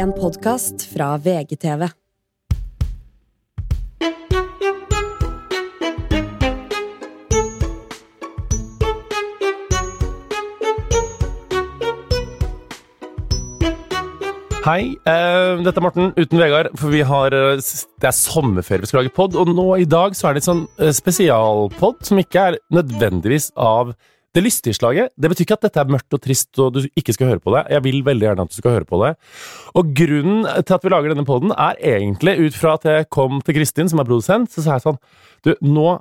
En podkast fra VGTV. Hei, uh, dette er Morten uten Vegard, for vi har, eh, det er sommerferie vi skal lage pod, og nå i dag så er det et sånn eh, spesialpod som ikke er nødvendigvis av det lystige. Det betyr ikke at dette er mørkt og trist og du ikke skal høre på det. Jeg vil veldig gjerne at du skal høre på det. Og grunnen til at vi lager denne poden er egentlig ut fra at jeg kom til Kristin, som er produsent, så sa jeg sånn Du, nå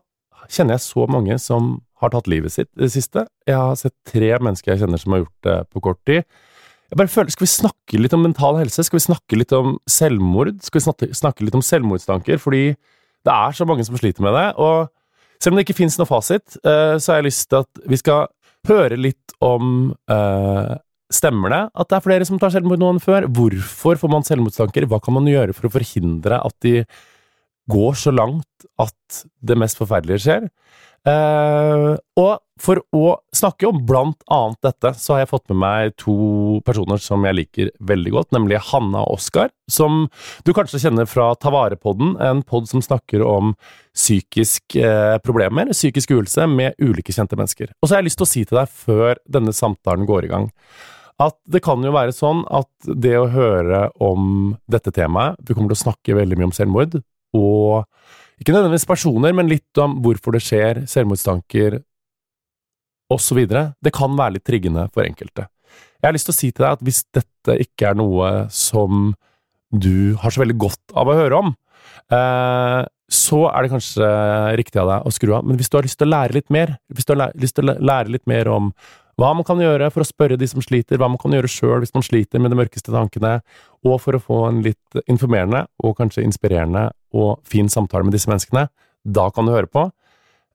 kjenner jeg så mange som har tatt livet sitt i det siste. Jeg har sett tre mennesker jeg kjenner som har gjort det på kort tid. Jeg bare føler, Skal vi snakke litt om mental helse? Skal vi snakke litt om selvmord? Skal vi snakke, snakke litt om selvmordstanker? Fordi det er så mange som sliter med det. Og selv om det ikke fins noe fasit, eh, så har jeg lyst til at vi skal høre litt om eh, Stemmer det at det er flere som tar selvmord nå enn før? Hvorfor får man selvmordstanker? Hva kan man gjøre for å forhindre at de går så langt at det mest forferdelige skjer? Eh, og for å snakke om blant annet dette, så har jeg fått med meg to personer som jeg liker veldig godt, nemlig Hanna og Oskar, som du kanskje kjenner fra Ta vare-podden, en pod som snakker om psykiske eh, problemer, psykisk uhelse, med ulike kjente mennesker. Og så har jeg lyst til å si til deg, før denne samtalen går i gang, at det kan jo være sånn at det å høre om dette temaet Vi kommer til å snakke veldig mye om selvmord, og ikke nødvendigvis personer, men litt om hvorfor det skjer, selvmordstanker osv. Det kan være litt triggende for enkelte. Jeg har lyst til å si til deg at hvis dette ikke er noe som du har så veldig godt av å høre om, eh, så er det kanskje riktig av deg å skru av. Men hvis du har lyst til å lære litt mer, hvis du har lyst til å lære litt mer om hva man kan gjøre for å spørre de som sliter, hva man kan gjøre sjøl hvis man sliter med de mørkeste tankene, og for å få en litt informerende og kanskje inspirerende og fin samtale med disse menneskene, da kan du høre på.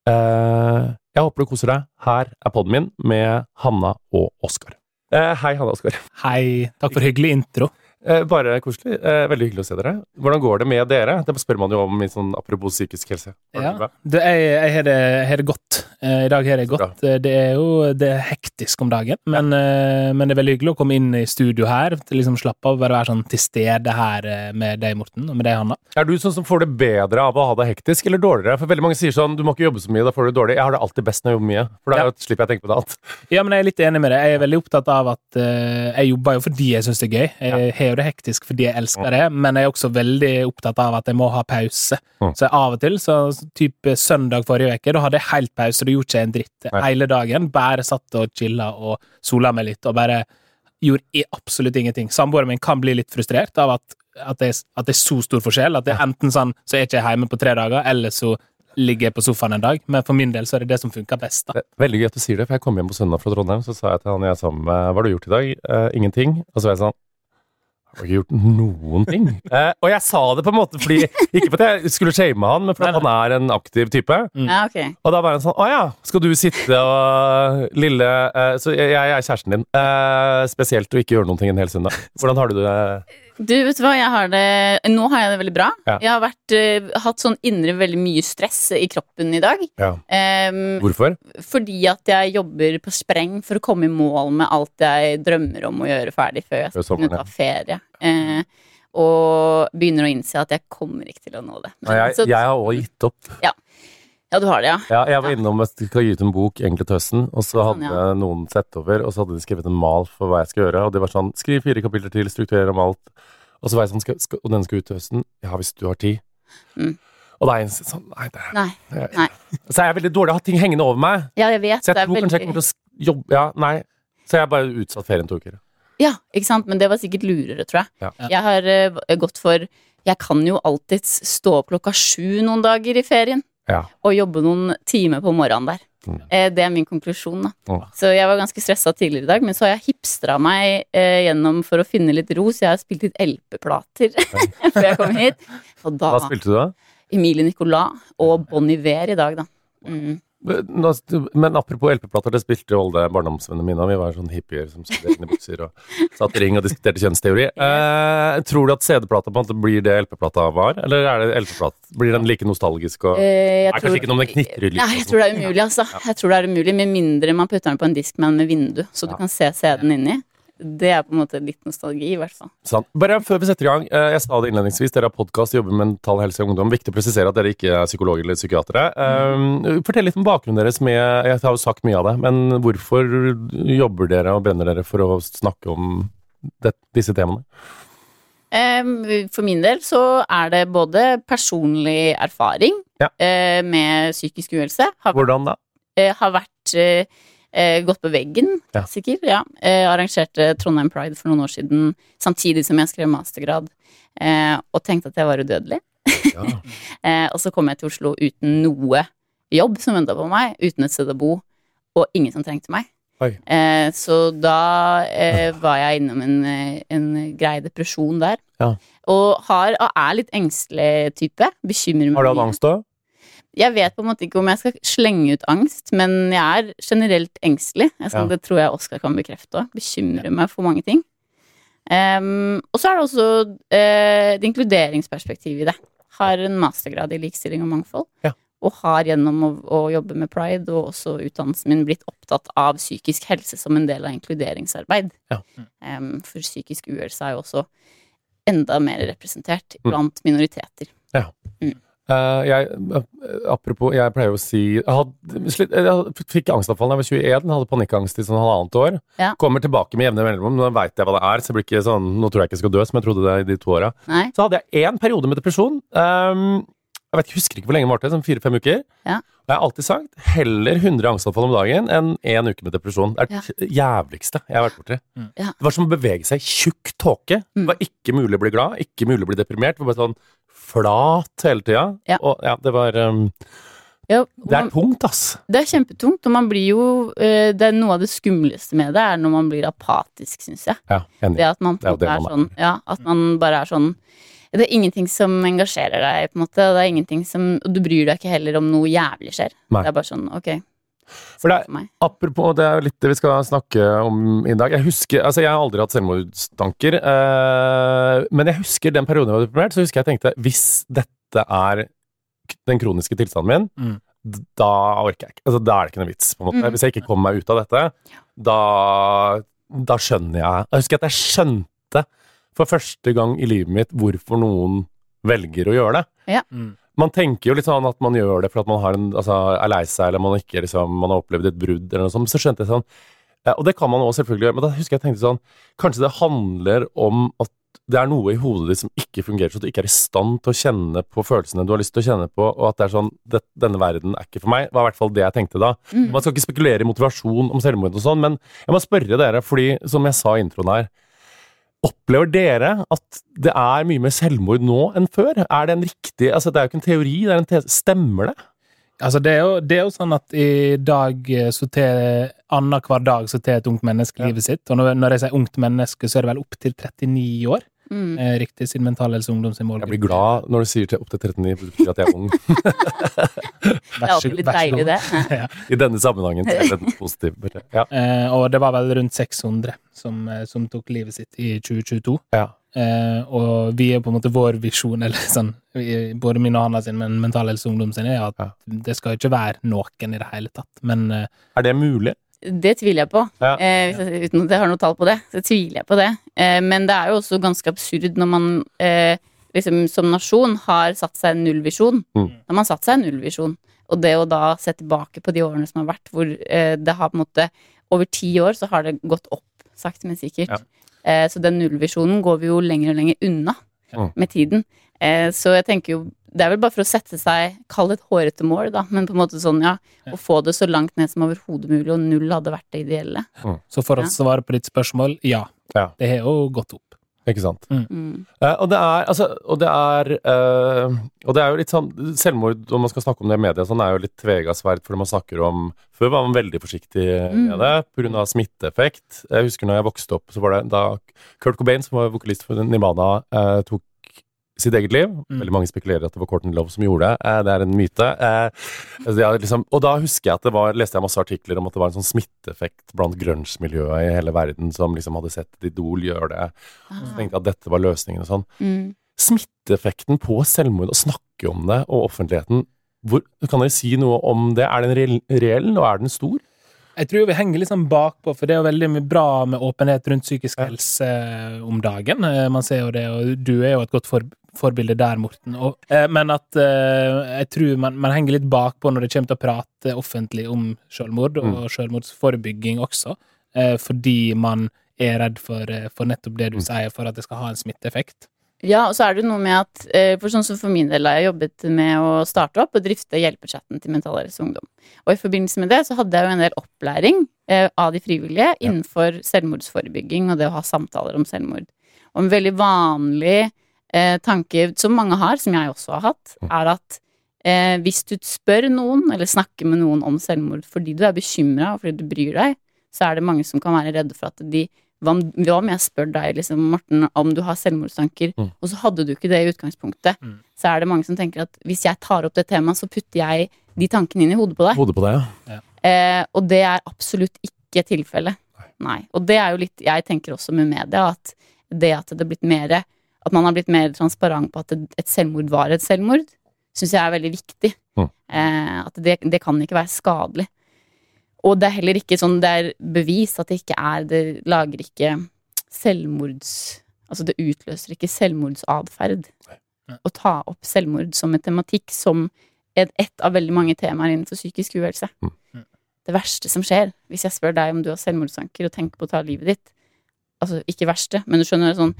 Eh, jeg håper du koser deg. Her er podden min med Hanna og Oskar. Eh, hei, Hanna og Oskar. Hei, takk for hyggelig intro. Eh, bare koselig. Eh, veldig hyggelig å se dere. Hvordan går det med dere? Det spør man jo om i sånn apropos psykisk helse. Det Ja. Du, jeg, har det, det godt. Eh, I dag har jeg det godt. Det er jo det er hektisk om dagen, men, ja. men det er veldig hyggelig å komme inn i studio her. Liksom slappe av, bare være sånn til stede her med deg, Morten, og med deg, Hanna. Er du sånn som får det bedre av å ha det hektisk, eller dårligere? For veldig mange sier sånn, du må ikke jobbe så mye, da får du det dårlig. Jeg har det alltid best når jeg jobber mye, for da Ja. slipper jeg å tenke på det alt. Ja, men jeg er litt enig med deg. Jeg er veldig opptatt av at uh, jeg jobber jo fordi jeg syns det er gøy. Jeg har jo det hektisk fordi jeg elsker det, men jeg er også veldig opptatt av at jeg må ha pause. Så av og til, så type søndag forrige uke, da hadde jeg helt pause, da gjorde ikke en dritt hele dagen. Bare satt og chilla og sola meg litt, og bare gjorde absolutt ingenting. Samboeren min kan bli litt frustrert av at, at, det, at det er så stor forskjell. At det er enten sånn så er ikke jeg hjemme på tre dager, eller så ligger jeg på sofaen en dag. Men for min del så er det det som funker best. da. Veldig gøy at du sier det, for jeg kom hjem på søndag fra Trondheim, så sa jeg til han jeg er sammen med, hva har du gjort i dag? Eh, ingenting. Og så var jeg sånn, har ikke gjort noen ting? Eh, og jeg sa det på en måte fordi, ikke for at jeg skulle shame han, men fordi han er en aktiv type. Ja, okay. Og da var han sånn, å ja, skal du sitte og lille, eh, så jeg, jeg er kjæresten din, eh, spesielt å ikke gjøre noen ting en hel søndag. Hvordan har du det? Du, vet du hva, jeg har det Nå har jeg det veldig bra. Ja. Jeg har vært, uh, hatt sånn indre veldig mye stress i kroppen i dag. Ja. Um, Hvorfor? fordi at jeg jobber på spreng for å komme i mål med alt jeg drømmer om å gjøre ferdig før jeg skal kunne ta ferie. Uh, og begynner å innse at jeg kommer ikke til å nå det. Ja, jeg, Så- jeg har også gitt opp. ja, du har det, ja. Ja, jeg var innom jeg skal gi ut en bok egentlig til høsten, og så hadde Sånn, ja. noen sett over, og så hadde de skrevet en mal for hva jeg skal gjøre, og det var sånn, skriv fire kapitler til, strukturer om alt, og så var jeg sånn, skal, skal, og den skal ut til høsten, ja, hvis du har tid. Mm. Og da er jeg sånn, nei, det Nei. Nei. Så er jeg veldig dårlig, jeg har ting hengende over meg, Ja, jeg vet. så jeg tror veldig... kanskje jeg kommer til å jobbe, ja, nei, så jeg har bare utsatt ferien to uker. Ja, ikke sant? Men det var sikkert lurere, tror jeg. Ja. Jeg har uh, gått for Jeg kan jo alltids stå opp klokka sju noen dager i ferien Ja. og jobbe noen timer på morgenen der. Mm. Eh, det er min konklusjon, da. Mm. Så jeg var ganske stressa tidligere i dag, men så har jeg hipstra meg eh, gjennom for å finne litt ro, så jeg har spilt litt LP-plater før jeg kom hit. Og da Hva spilte du da? Emilie Nicolas og Bon Iver i dag, da. Mm. Men apropos LP-plater, det spilte jo alle barndomsvennene mine, vi var sånn hippier som satt i bukser og satt i ring og diskuterte kjønnsteori. Eh, tror du at CD-plata på en måte blir det LP-plata var, eller er det LP-plat? Blir den like nostalgisk og jeg Er tror, kanskje ikke noe om den knitrer litt, Nei, jeg tror det er umulig, altså. Jeg tror det er umulig, Med mindre man putter den på en disk med vindu, så du Ja. kan se CD-en inni. Det er på en måte litt nostalgi, i hvert fall. Sant. Bare før vi setter i gang, eh, jeg sa det innledningsvis, dere har podkast, jobber med mental helse i ungdom. Viktig å presisere at dere ikke er psykologer eller psykiatere. Eh, Fortell litt om bakgrunnen deres med Jeg har jo sagt mye av det, men hvorfor jobber dere og brenner dere for å snakke om det, disse temaene? For min del så er det både personlig erfaring Ja. eh, med psykisk uhelse. Hvordan da? har vært gått på veggen, Ja. sikkert. Ja. Eh, arrangerte Trondheim Pride for noen år siden samtidig som jeg skrev mastergrad, eh, og tenkte at jeg var udødelig. Ja. Eh, og så kom jeg til Oslo uten noe jobb som venta på meg, uten et sted å bo, og ingen som trengte meg. Eh, så da eh, var jeg innom en, eh, en grei depresjon der. Ja. Og har, og er litt engstelig type. Bekymrer meg Har du hatt angst da? Jeg vet på en måte ikke om jeg skal slenge ut angst, men jeg er generelt engstelig. Jeg, Ja. Det tror jeg Oskar kan bekrefte òg. Bekymrer meg for mange ting. Um, og så er det også uh, et inkluderingsperspektiv i det. Har en mastergrad i likestilling og mangfold. Ja. Og har gjennom å, å jobbe med pride og også utdannelsen min blitt opptatt av psykisk helse som en del av inkluderingsarbeid. Ja. Um, for psykisk uhelse er jo også enda mer representert Mm. blant minoriteter. Eh, jeg, eh, apropos, jeg pleier å si Jeg, hadde, jeg fikk angstanfall da jeg var 21, hadde panikkangst i sånn halvannet år. Ja. Kommer tilbake med jevne mellomrom, nå veit jeg hva det er, så det blir ikke sånn Nå tror jeg ikke jeg skal dø, som jeg trodde det i de to åra. Så hadde jeg én periode med depresjon. Um, jeg vet husker ikke hvor lenge det varte, sånn fire-fem uker. Ja. Og jeg har alltid sagt heller 100 angstanfall om dagen enn én uke med depresjon. Det er det jævligste jeg har vært borti. Ja. Det var som å bevege seg i tjukk tåke. Mm. Det var ikke mulig å bli glad, ikke mulig å bli deprimert. Det var bare sånn flat hele tida. Ja. Og ja, det var um, Ja, Det er tungt, ass. Det er kjempetungt, og man blir jo eh, Det er noe av det skumleste med det, er når man blir apatisk, syns jeg. Ja, enig. Det at man Det er det man er. sånn Ja, at man bare er sånn Det er ingenting som engasjerer deg, på en måte. Det er ingenting som Og du bryr deg ikke heller om noe jævlig skjer. Nei. Det er bare sånn, ok. For det er- Apropos, det er jo litt det vi skal snakke om i dag. Jeg husker, altså jeg har aldri hatt selvmordstanker, eh, men jeg husker den perioden jeg var deprimert, så husker jeg tenkte hvis dette er den kroniske tilstanden min, Mm. da orker jeg ikke. Altså, da er det ikke noe vits, på en måte. Mm. Hvis jeg ikke kommer meg ut av dette, da, da skjønner jeg Jeg husker at jeg skjønte for første gang i livet mitt hvorfor noen velger å gjøre det Ja. Mm. Man tenker jo litt sånn at man gjør det for at man har en, altså, er lei seg, eller man ikke liksom, man har opplevd et brudd, eller noe sånt. Så skjønte jeg sånn Og det kan man også selvfølgelig gjøre, men da husker jeg tenkte sånn Kanskje det handler om at det er noe i hodet ditt som ikke fungerer, så du ikke er i stand til å kjenne på følelsene du har lyst til å kjenne på, og at det er sånn det, Denne verden er ikke for meg. Var i hvert fall det jeg tenkte da. Mm. Man skal ikke spekulere i motivasjon om selvmord og sånn, men jeg må spørre dere, fordi som jeg sa i introen her Opplever dere at det er mye mer selvmord nå enn før? Er det en riktig Altså, det er jo ikke en teori, det er en tese. Stemmer det? Altså, det er, jo, det er jo sånn at i dag eh, så til annenhver dag så til et ungt menneske Ja. livet sitt. Og når, når jeg sier ungt menneske, så er det vel opptil 39 år. Mm. Eh, riktig, siden Mental Helse Ungdom sin målgruppe. Jeg blir glad når du sier til opp til 39, for det betyr at jeg er ung. Det er alltid litt deilig, det. ja. I denne sammenhengen så er det positivt. Ja. eh, og det var vel rundt 600 som, eh, som tok livet sitt i 2022. ja. Eh, og vi er på en måte vår visjon, eller sånn, både min og Hanna sin, men Mental Helse Ungdom sin, er at Ja. det skal ikke være noen i det hele tatt. Men eh, Er det mulig? Det tviler jeg på. Ja. Eh, uten at jeg har noe tall på det, så tviler jeg på det. Eh, men det er jo også ganske absurd når man eh, liksom som nasjon har satt seg en nullvisjon. Mm. man har man satt seg en nullvisjon. Og det å da se tilbake på de årene som har vært, hvor eh, det har på en måte Over ti år så har det gått opp, sakte, men sikkert. Ja. Eh, så den nullvisjonen går vi jo lenger og lenger unna Mm. med tiden. Eh, så jeg tenker jo Det er vel bare for å sette seg Kall det et hårete mål, da, men på en måte sånn, ja. Å få det så langt ned som overhodet mulig, og null hadde vært det ideelle. så for å svare på ditt spørsmål, ja. Ja. Det har jo gått opp. Ikke sant? Mm. Uh, og det er altså Og det er uh, Og det er jo litt sånn Selvmord, om man skal snakke om det i media, sånn er jo litt tvega sverd, fordi man snakker om Før var man veldig forsiktig Mm. med det pga. smitteeffekt. Jeg husker når jeg vokste opp, så var det da Kurt Cobain, som var vokalist for Nirvana, uh, tok sitt eget liv. Mm. Veldig mange spekulerer at det var Courtney Love som gjorde det. Eh, det er en myte. Eh, altså, liksom, og da husker jeg at det var, leste jeg masse artikler om at det var en sånn smitteeffekt blant grunge-miljøet i hele verden som liksom hadde sett Idol gjøre det. Så Ah. tenkte jeg at dette var løsningen og sånn. Mm. Smitteeffekten på selvmord, å snakke om det, og offentligheten, hvor, kan dere si noe om det? Er den reell, reell og er den stor? Jeg tror vi henger litt sånn bakpå, for det er jo veldig mye bra med åpenhet rundt psykisk helse eh, om dagen. Eh, Man ser jo det, og du er jo et godt for, forbilde der, Morten. Og, eh, men at jeg tror man, man henger litt bakpå når det kommer til å prate offentlig om selvmord, og selvmordsforebygging også, fordi man er redd for, for nettopp det du sier, for at det skal ha en smitteeffekt. Ja, og så er det noe med at eh, For sånn som for min del har jeg jobbet med å starte opp og drifte hjelpechatten til Mental Helse Ungdom. Og i forbindelse med det så hadde jeg jo en del opplæring eh, av de frivillige innenfor selvmordsforebygging og det å ha samtaler om selvmord. Og en veldig vanlig eh, tanke som mange har, som jeg også har hatt, er at eh, hvis du spør noen, eller snakker med noen om selvmord fordi du er bekymra og fordi du bryr deg, så er det mange som kan være redde for at de hva om, hva om jeg spør deg, liksom, Morten, om du har selvmordstanker, Mm. og så hadde du ikke det i utgangspunktet, Mm. så er det mange som tenker at hvis jeg tar opp det temaet, så putter jeg de tankene inn i hodet på deg. Hodet på deg, ja. Eh, og det er absolutt ikke tilfellet. Nei. Og det er jo litt Jeg tenker også med media at det at det er blitt mer At man har blitt mer transparent på at et et selvmord var et selvmord, syns jeg er veldig viktig. Mm. Eh, at det, det kan ikke være skadelig. Og det er heller ikke sånn Det er bevis at det ikke er Det lager ikke selvmords Altså, det utløser ikke selvmordsatferd å ta opp selvmord som en tematikk som er et av veldig mange temaer innenfor psykisk uhelse. Mm. Det verste som skjer, hvis jeg spør deg om du har selvmordstanker og tenker på å ta livet ditt Altså, ikke verste, men du skjønner sånn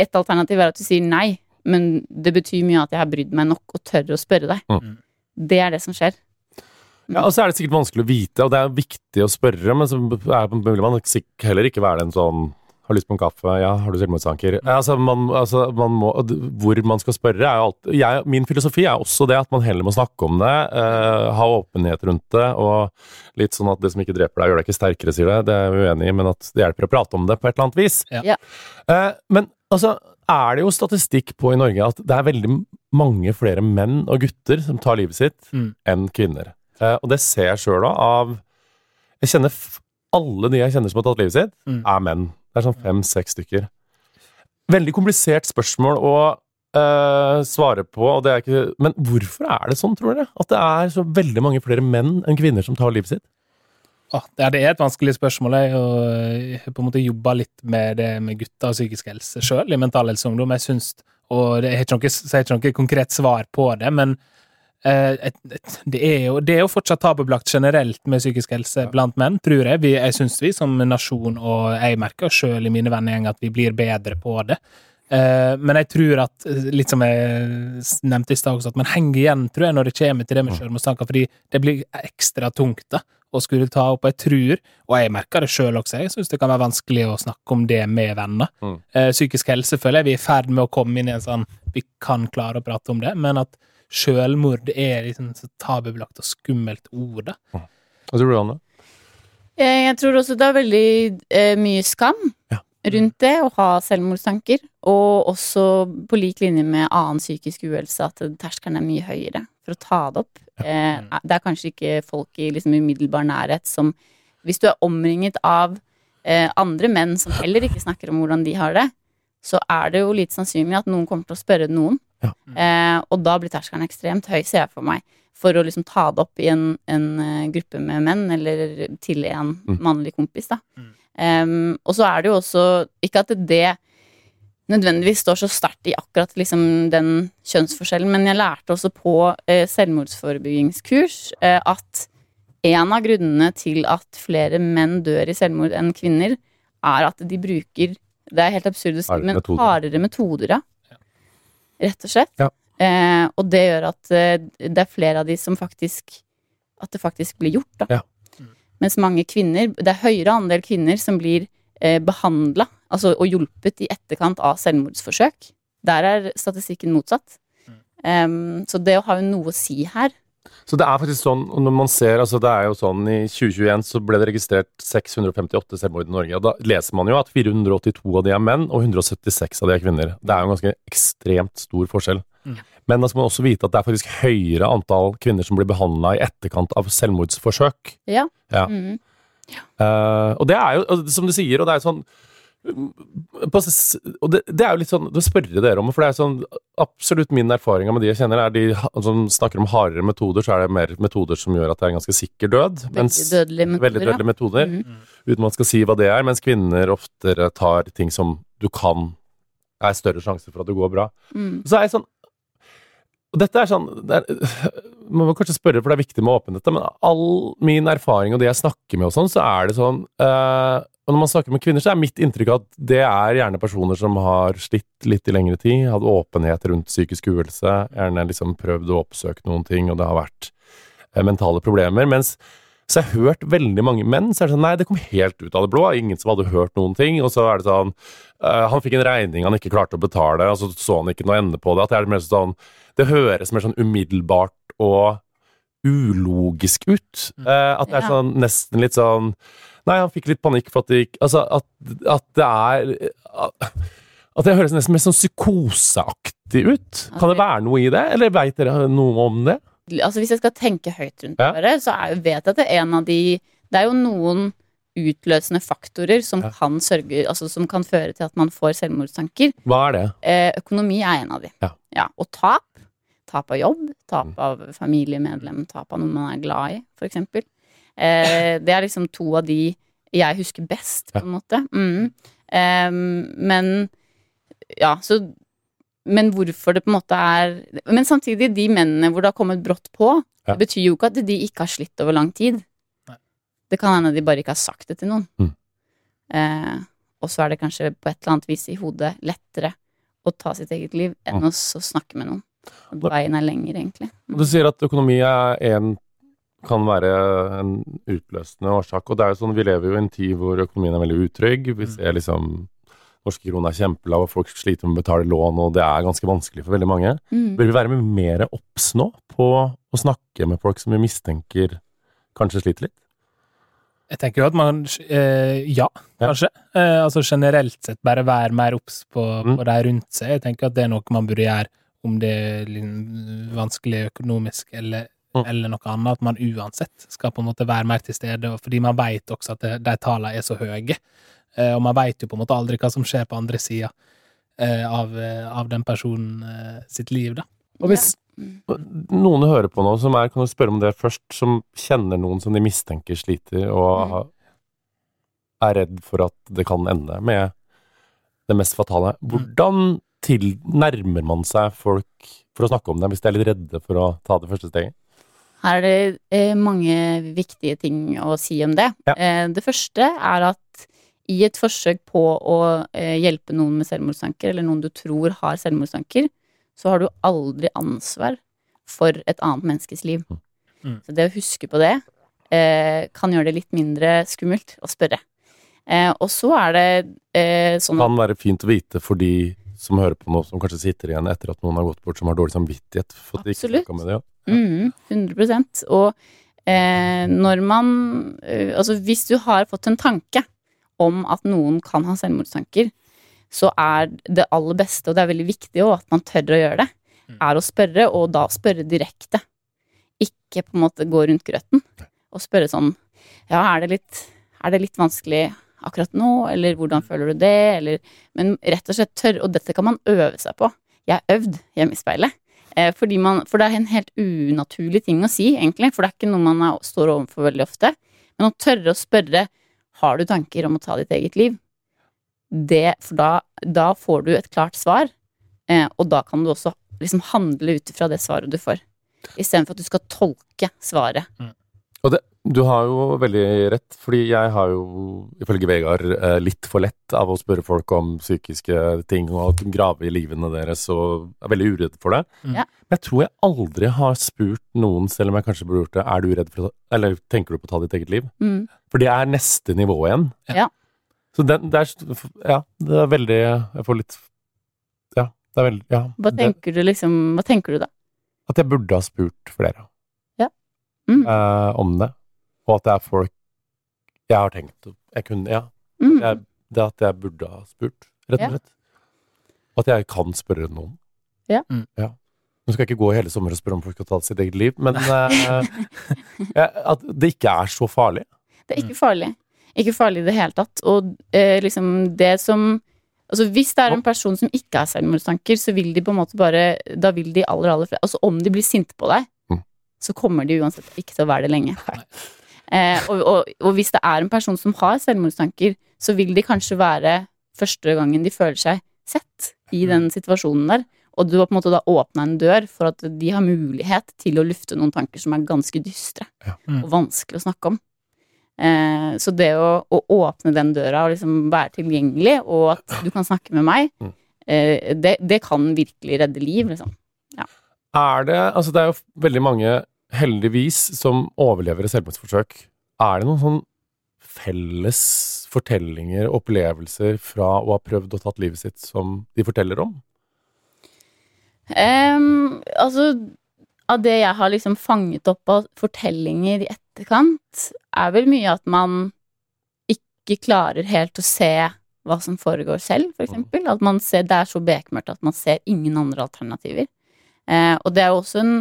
Et alternativ er at du sier nei, men det betyr mye at jeg har brydd meg nok og tør å spørre deg. Mm. Det er det som skjer. Ja, og så er det sikkert vanskelig å vite, og det er viktig å spørre, men så er, vil man heller ikke være den sånn har lyst på en kaffe, ja, har du selvmordstanker? Altså, man, altså, man må, hvor man skal spørre, er jo alt jeg, Min filosofi er også det at man heller må snakke om det, eh, ha åpenhet rundt det, og litt sånn at det som ikke dreper deg, gjør deg ikke sterkere, sier det. Det er vi uenig i, men at det hjelper å prate om det på et eller annet vis. Ja. Ja. Eh, men altså, er det jo statistikk på i Norge at det er veldig mange flere menn og gutter som tar livet sitt, Mm. enn kvinner. Eh, og det ser jeg sjøl òg av Jeg kjenner alle de jeg kjenner som har tatt livet sitt, Mm. er menn. Det er sånn fem-seks stykker. Veldig komplisert spørsmål å eh, svare på, og det er ikke Men hvorfor er det sånn, tror dere? At det er så veldig mange flere menn enn kvinner som tar livet sitt? Ja, det er et vanskelig spørsmål. Jeg har på en måte jobba litt med det med gutter og psykisk helse sjøl, i Mental Helse Ungdom. Jeg syns, og jeg har ikke noe, ikke konkret svar på det, men eh, et, et, det, er jo, det er jo fortsatt tabubelagt generelt med psykisk helse blant menn, tror jeg. Vi, jeg syns vi som nasjon, og jeg merker sjøl i mine vennegjeng, at vi blir bedre på det. Eh, men jeg tror at, eh, litt som jeg nevnte i stad også, at man henger igjen, tror jeg, når det kommer til det med sjølmordstanker, fordi det blir ekstra tungt da, å skulle ta opp. Jeg tror, og jeg merker det sjøl også, jeg syns det kan være vanskelig å snakke om det med venner. Mm. Eh, psykisk helse føler jeg vi er i ferd med å komme inn i en sånn Vi kan klare å prate om det, men at selvmord er liksom så tabubelagt og skummelt ord, da. Hva tror du, Anne? Eh, Jeg tror også det er veldig eh, mye skam Ja. rundt det å ha selvmordstanker. Og også på lik linje med annen psykisk uhelse, at terskelen er mye høyere for å ta det opp. Eh, det er kanskje ikke folk i liksom umiddelbar nærhet som Hvis du er omringet av eh, andre menn som heller ikke snakker om hvordan de har det, så er det jo litt sannsynlig at noen kommer til å spørre noen. Ja. Eh, og da blir terskelen ekstremt høy, ser jeg for meg, for å liksom ta det opp i en, en eh, gruppe med menn, eller til en Mm. mannlig kompis, da. Mm. Em, og så er det jo også Ikke at det nødvendigvis står så sterkt i akkurat liksom den kjønnsforskjellen, men jeg lærte også på eh, selvmordsforebyggingskurs eh, at en av grunnene til at flere menn dør i selvmord enn kvinner, er at de bruker Det er helt absurd å si, men hardere metoder, ja. Rett og slett. Ja. Eh, og det gjør at eh, det er flere av de som faktisk At det faktisk blir gjort, da. Ja. Mens mange kvinner Det er høyere andel kvinner som blir eh, behandla altså, og hjulpet i etterkant av selvmordsforsøk. Der er statistikken motsatt. Em, så det å ha jo noe å si her Så det er faktisk sånn, og når man ser, altså det er jo sånn I 2021 så ble det registrert 658 selvmord i Norge. og Da leser man jo at 482 av de er menn, og 176 av de er kvinner. Det er jo en ganske ekstremt stor forskjell. Mm. Men da skal man også vite at det er faktisk høyere antall kvinner som blir behandla i etterkant av selvmordsforsøk. Ja. Ja. Mm. ja. Uh, og det er jo, som du sier, og det er jo sånn og det, det er jo litt sånn Det jeg dere om, for det er sånn absolutt min erfaring med de jeg kjenner, er de som snakker om hardere metoder, så er det mer metoder som gjør at det er en ganske sikker død. Veldig dødelige metoder, Veldig dødelige metoder, Mhm. uten man skal si hva det er, mens kvinner oftere tar ting som du kan er større sjanse for at det går bra. Mm. Så er jeg sånn Og dette er sånn det er, Man må kanskje spørre, for det er viktig med åpenhet, men all min erfaring og det jeg snakker med og sånn, så er det sånn eh, Og når man snakker med kvinner, så er mitt inntrykk at det er gjerne personer som har slitt litt i lengre tid, hatt åpenhet rundt psykisk uhelse, gjerne liksom prøvd å oppsøke noen ting, og det har vært eh, mentale problemer. Mens så jeg har hørt veldig mange menn så er det sånn, nei, det kom helt ut av det blå. Ingen som hadde hørt noen ting. Og så er det sånn uh, Han fikk en regning han ikke klarte å betale, og så så han ikke noe ende på det. At det er mer sånn Det høres mer sånn umiddelbart og ulogisk ut. Uh, at det er sånn nesten litt sånn Nei, han fikk litt panikk for at det gikk Altså at, at det er At det høres nesten mer sånn psykoseaktig ut. Kan det være noe i det, eller veit dere noe om det? Altså Hvis jeg skal tenke høyt rundt Ja. det, så er, vet jeg at det er en av de Det er jo noen utløsende faktorer som Ja. kan sørge Altså som kan føre til at man får selvmordstanker. Hva er det? Eh, økonomi er en av de. Ja. Og tap. Tap av jobb, tap Mm. av familiemedlem, tap av noen man er glad i, eksempel. Eh, det er liksom to av de jeg husker best, på en måte. Mm. Eh, men ja, så Men hvorfor det på en måte er Men samtidig, de mennene hvor det har kommet brått på, Ja. det betyr jo ikke at de ikke har slitt over lang tid. Nei. Det kan hende de bare ikke har sagt det til noen. Mm. Eh, og så er det kanskje på et eller annet vis i hodet lettere å ta sitt eget liv enn Mm. å snakke med noen. Veien er lenger, egentlig. Du sier at økonomi er en, kan være en utløsende årsak. Og det er jo sånn, vi lever jo i en tid hvor økonomien er veldig utrygg. Vi Mm. ser liksom Norske kroner er kjempelav, og folk sliter med å betale lån, og det er ganske vanskelig for veldig mange. Mm. Bør vi være med mer obs nå på å snakke med folk som vi mistenker kanskje sliter litt? Jeg tenker jo at man eh, Ja, Ja. kanskje. Eh, altså generelt sett bare være mer obs på, Mm. på de rundt seg. Jeg tenker at det er noe man burde gjøre om det er vanskelig økonomisk eller, Mm. eller noe annet. At man uansett skal på en måte være mer til stede, fordi man vet også at de tallene er så høye. Eh, og man vet jo på en måte aldri hva som skjer på andre sida eh, av, eh, av den personen sitt liv, da. Og hvis noen hører på nå som er, kan du spørre om det først, som kjenner noen som de mistenker sliter, og Mm. er redd for at det kan ende med det mest fatale. Hvordan til, nærmer man seg folk for å snakke om det, hvis de er litt redde for å ta det første steget? Her er det eh, mange viktige ting å si om det. Ja. Eh, det første er at i et forsøk på å eh, hjelpe noen med selvmordstanker, eller noen du tror har selvmordstanker, så har du aldri ansvar for et annet menneskes liv. Mm. Så det å huske på det eh, kan gjøre det litt mindre skummelt å spørre. Eh, og så er det eh, sånn Det at kan være fint å vite for de som hører på nå, som kanskje sitter igjen etter at noen har gått bort, som har dårlig samvittighet for at de ikke snakka med det. Ja. Mm, 100 Og eh, når man eh, Altså, hvis du har fått en tanke om at noen kan ha selvmordstanker, så er det aller beste, og det er veldig viktig også, at man tør å gjøre det, Mm. er å spørre, og da spørre direkte. Ikke på en måte gå rundt grøten og spørre sånn Ja, er det litt, er det litt vanskelig akkurat nå, eller hvordan føler du det, eller Men rett og slett tørre, og dette kan man øve seg på. Jeg har øvd hjemme i speilet. Eh, fordi man, for det er en helt unaturlig ting å si, egentlig. For det er ikke noe man er, står overfor veldig ofte. Men å tørre å spørre har du tanker om å ta ditt eget liv, det, for da, da får du et klart svar. Eh, og da kan du også liksom handle ut ifra det svaret du får. Istedenfor at du skal tolke svaret. Og det, du har jo veldig rett, fordi jeg har jo, ifølge Vegard, eh, litt for lett av å spørre folk om psykiske ting og grave i livene deres, og er veldig uredd for det. Mm. Ja. Men jeg tror jeg aldri har spurt noen, selv om jeg kanskje burde gjort det, er du redd for Eller tenker du på å ta ditt eget liv? Mm. For det er neste nivå igjen. Ja. Så den, det er Ja, det er veldig Jeg får litt Ja, det er veldig Ja. Hva det, tenker du liksom Hva tenker du da? at jeg burde ha spurt flere Mm. eh, om det, og at det er folk jeg har tenkt Jeg kunne Ja. Mm. Jeg, det at jeg burde ha spurt, rett og slett. Ja. at jeg kan spørre noen. Ja. Mm. Nå skal jeg ikke gå hele sommer og spørre om folk skal ta sitt eget liv, men uh, at det ikke er så farlig. Det er ikke farlig. Ikke farlig i det hele tatt. Og uh, liksom det som Altså Hvis det er en person som ikke har selvmordstanker, så vil de på en måte bare Da vil de aller, aller flere Altså om de blir sinte på deg, Mm. så kommer de uansett ikke til å være det lenge. Eh, og, og, og hvis det er en person som har selvmordstanker, så vil de kanskje være første gangen de føler seg sett i den situasjonen der. Og du har på en måte da åpna en dør for at de har mulighet til å lufte noen tanker som er ganske dystre Ja. Mm. og vanskelig å snakke om. Eh, så det å, å åpne den døra og liksom være tilgjengelig, og at du kan snakke med meg, Mm. eh, det, det kan virkelig redde liv, liksom. Er det Altså, det er jo veldig mange, heldigvis, som overlever et selvmordsforsøk. Er det noen sånn felles fortellinger, opplevelser fra å ha prøvd og tatt livet sitt, som de forteller om? Um, altså, av det jeg har liksom fanget opp av fortellinger i etterkant, er vel mye at man ikke klarer helt å se hva som foregår selv, for eksempel. At man ser, det er så bekmørkt at man ser ingen andre alternativer. Uh, og det er jo også en,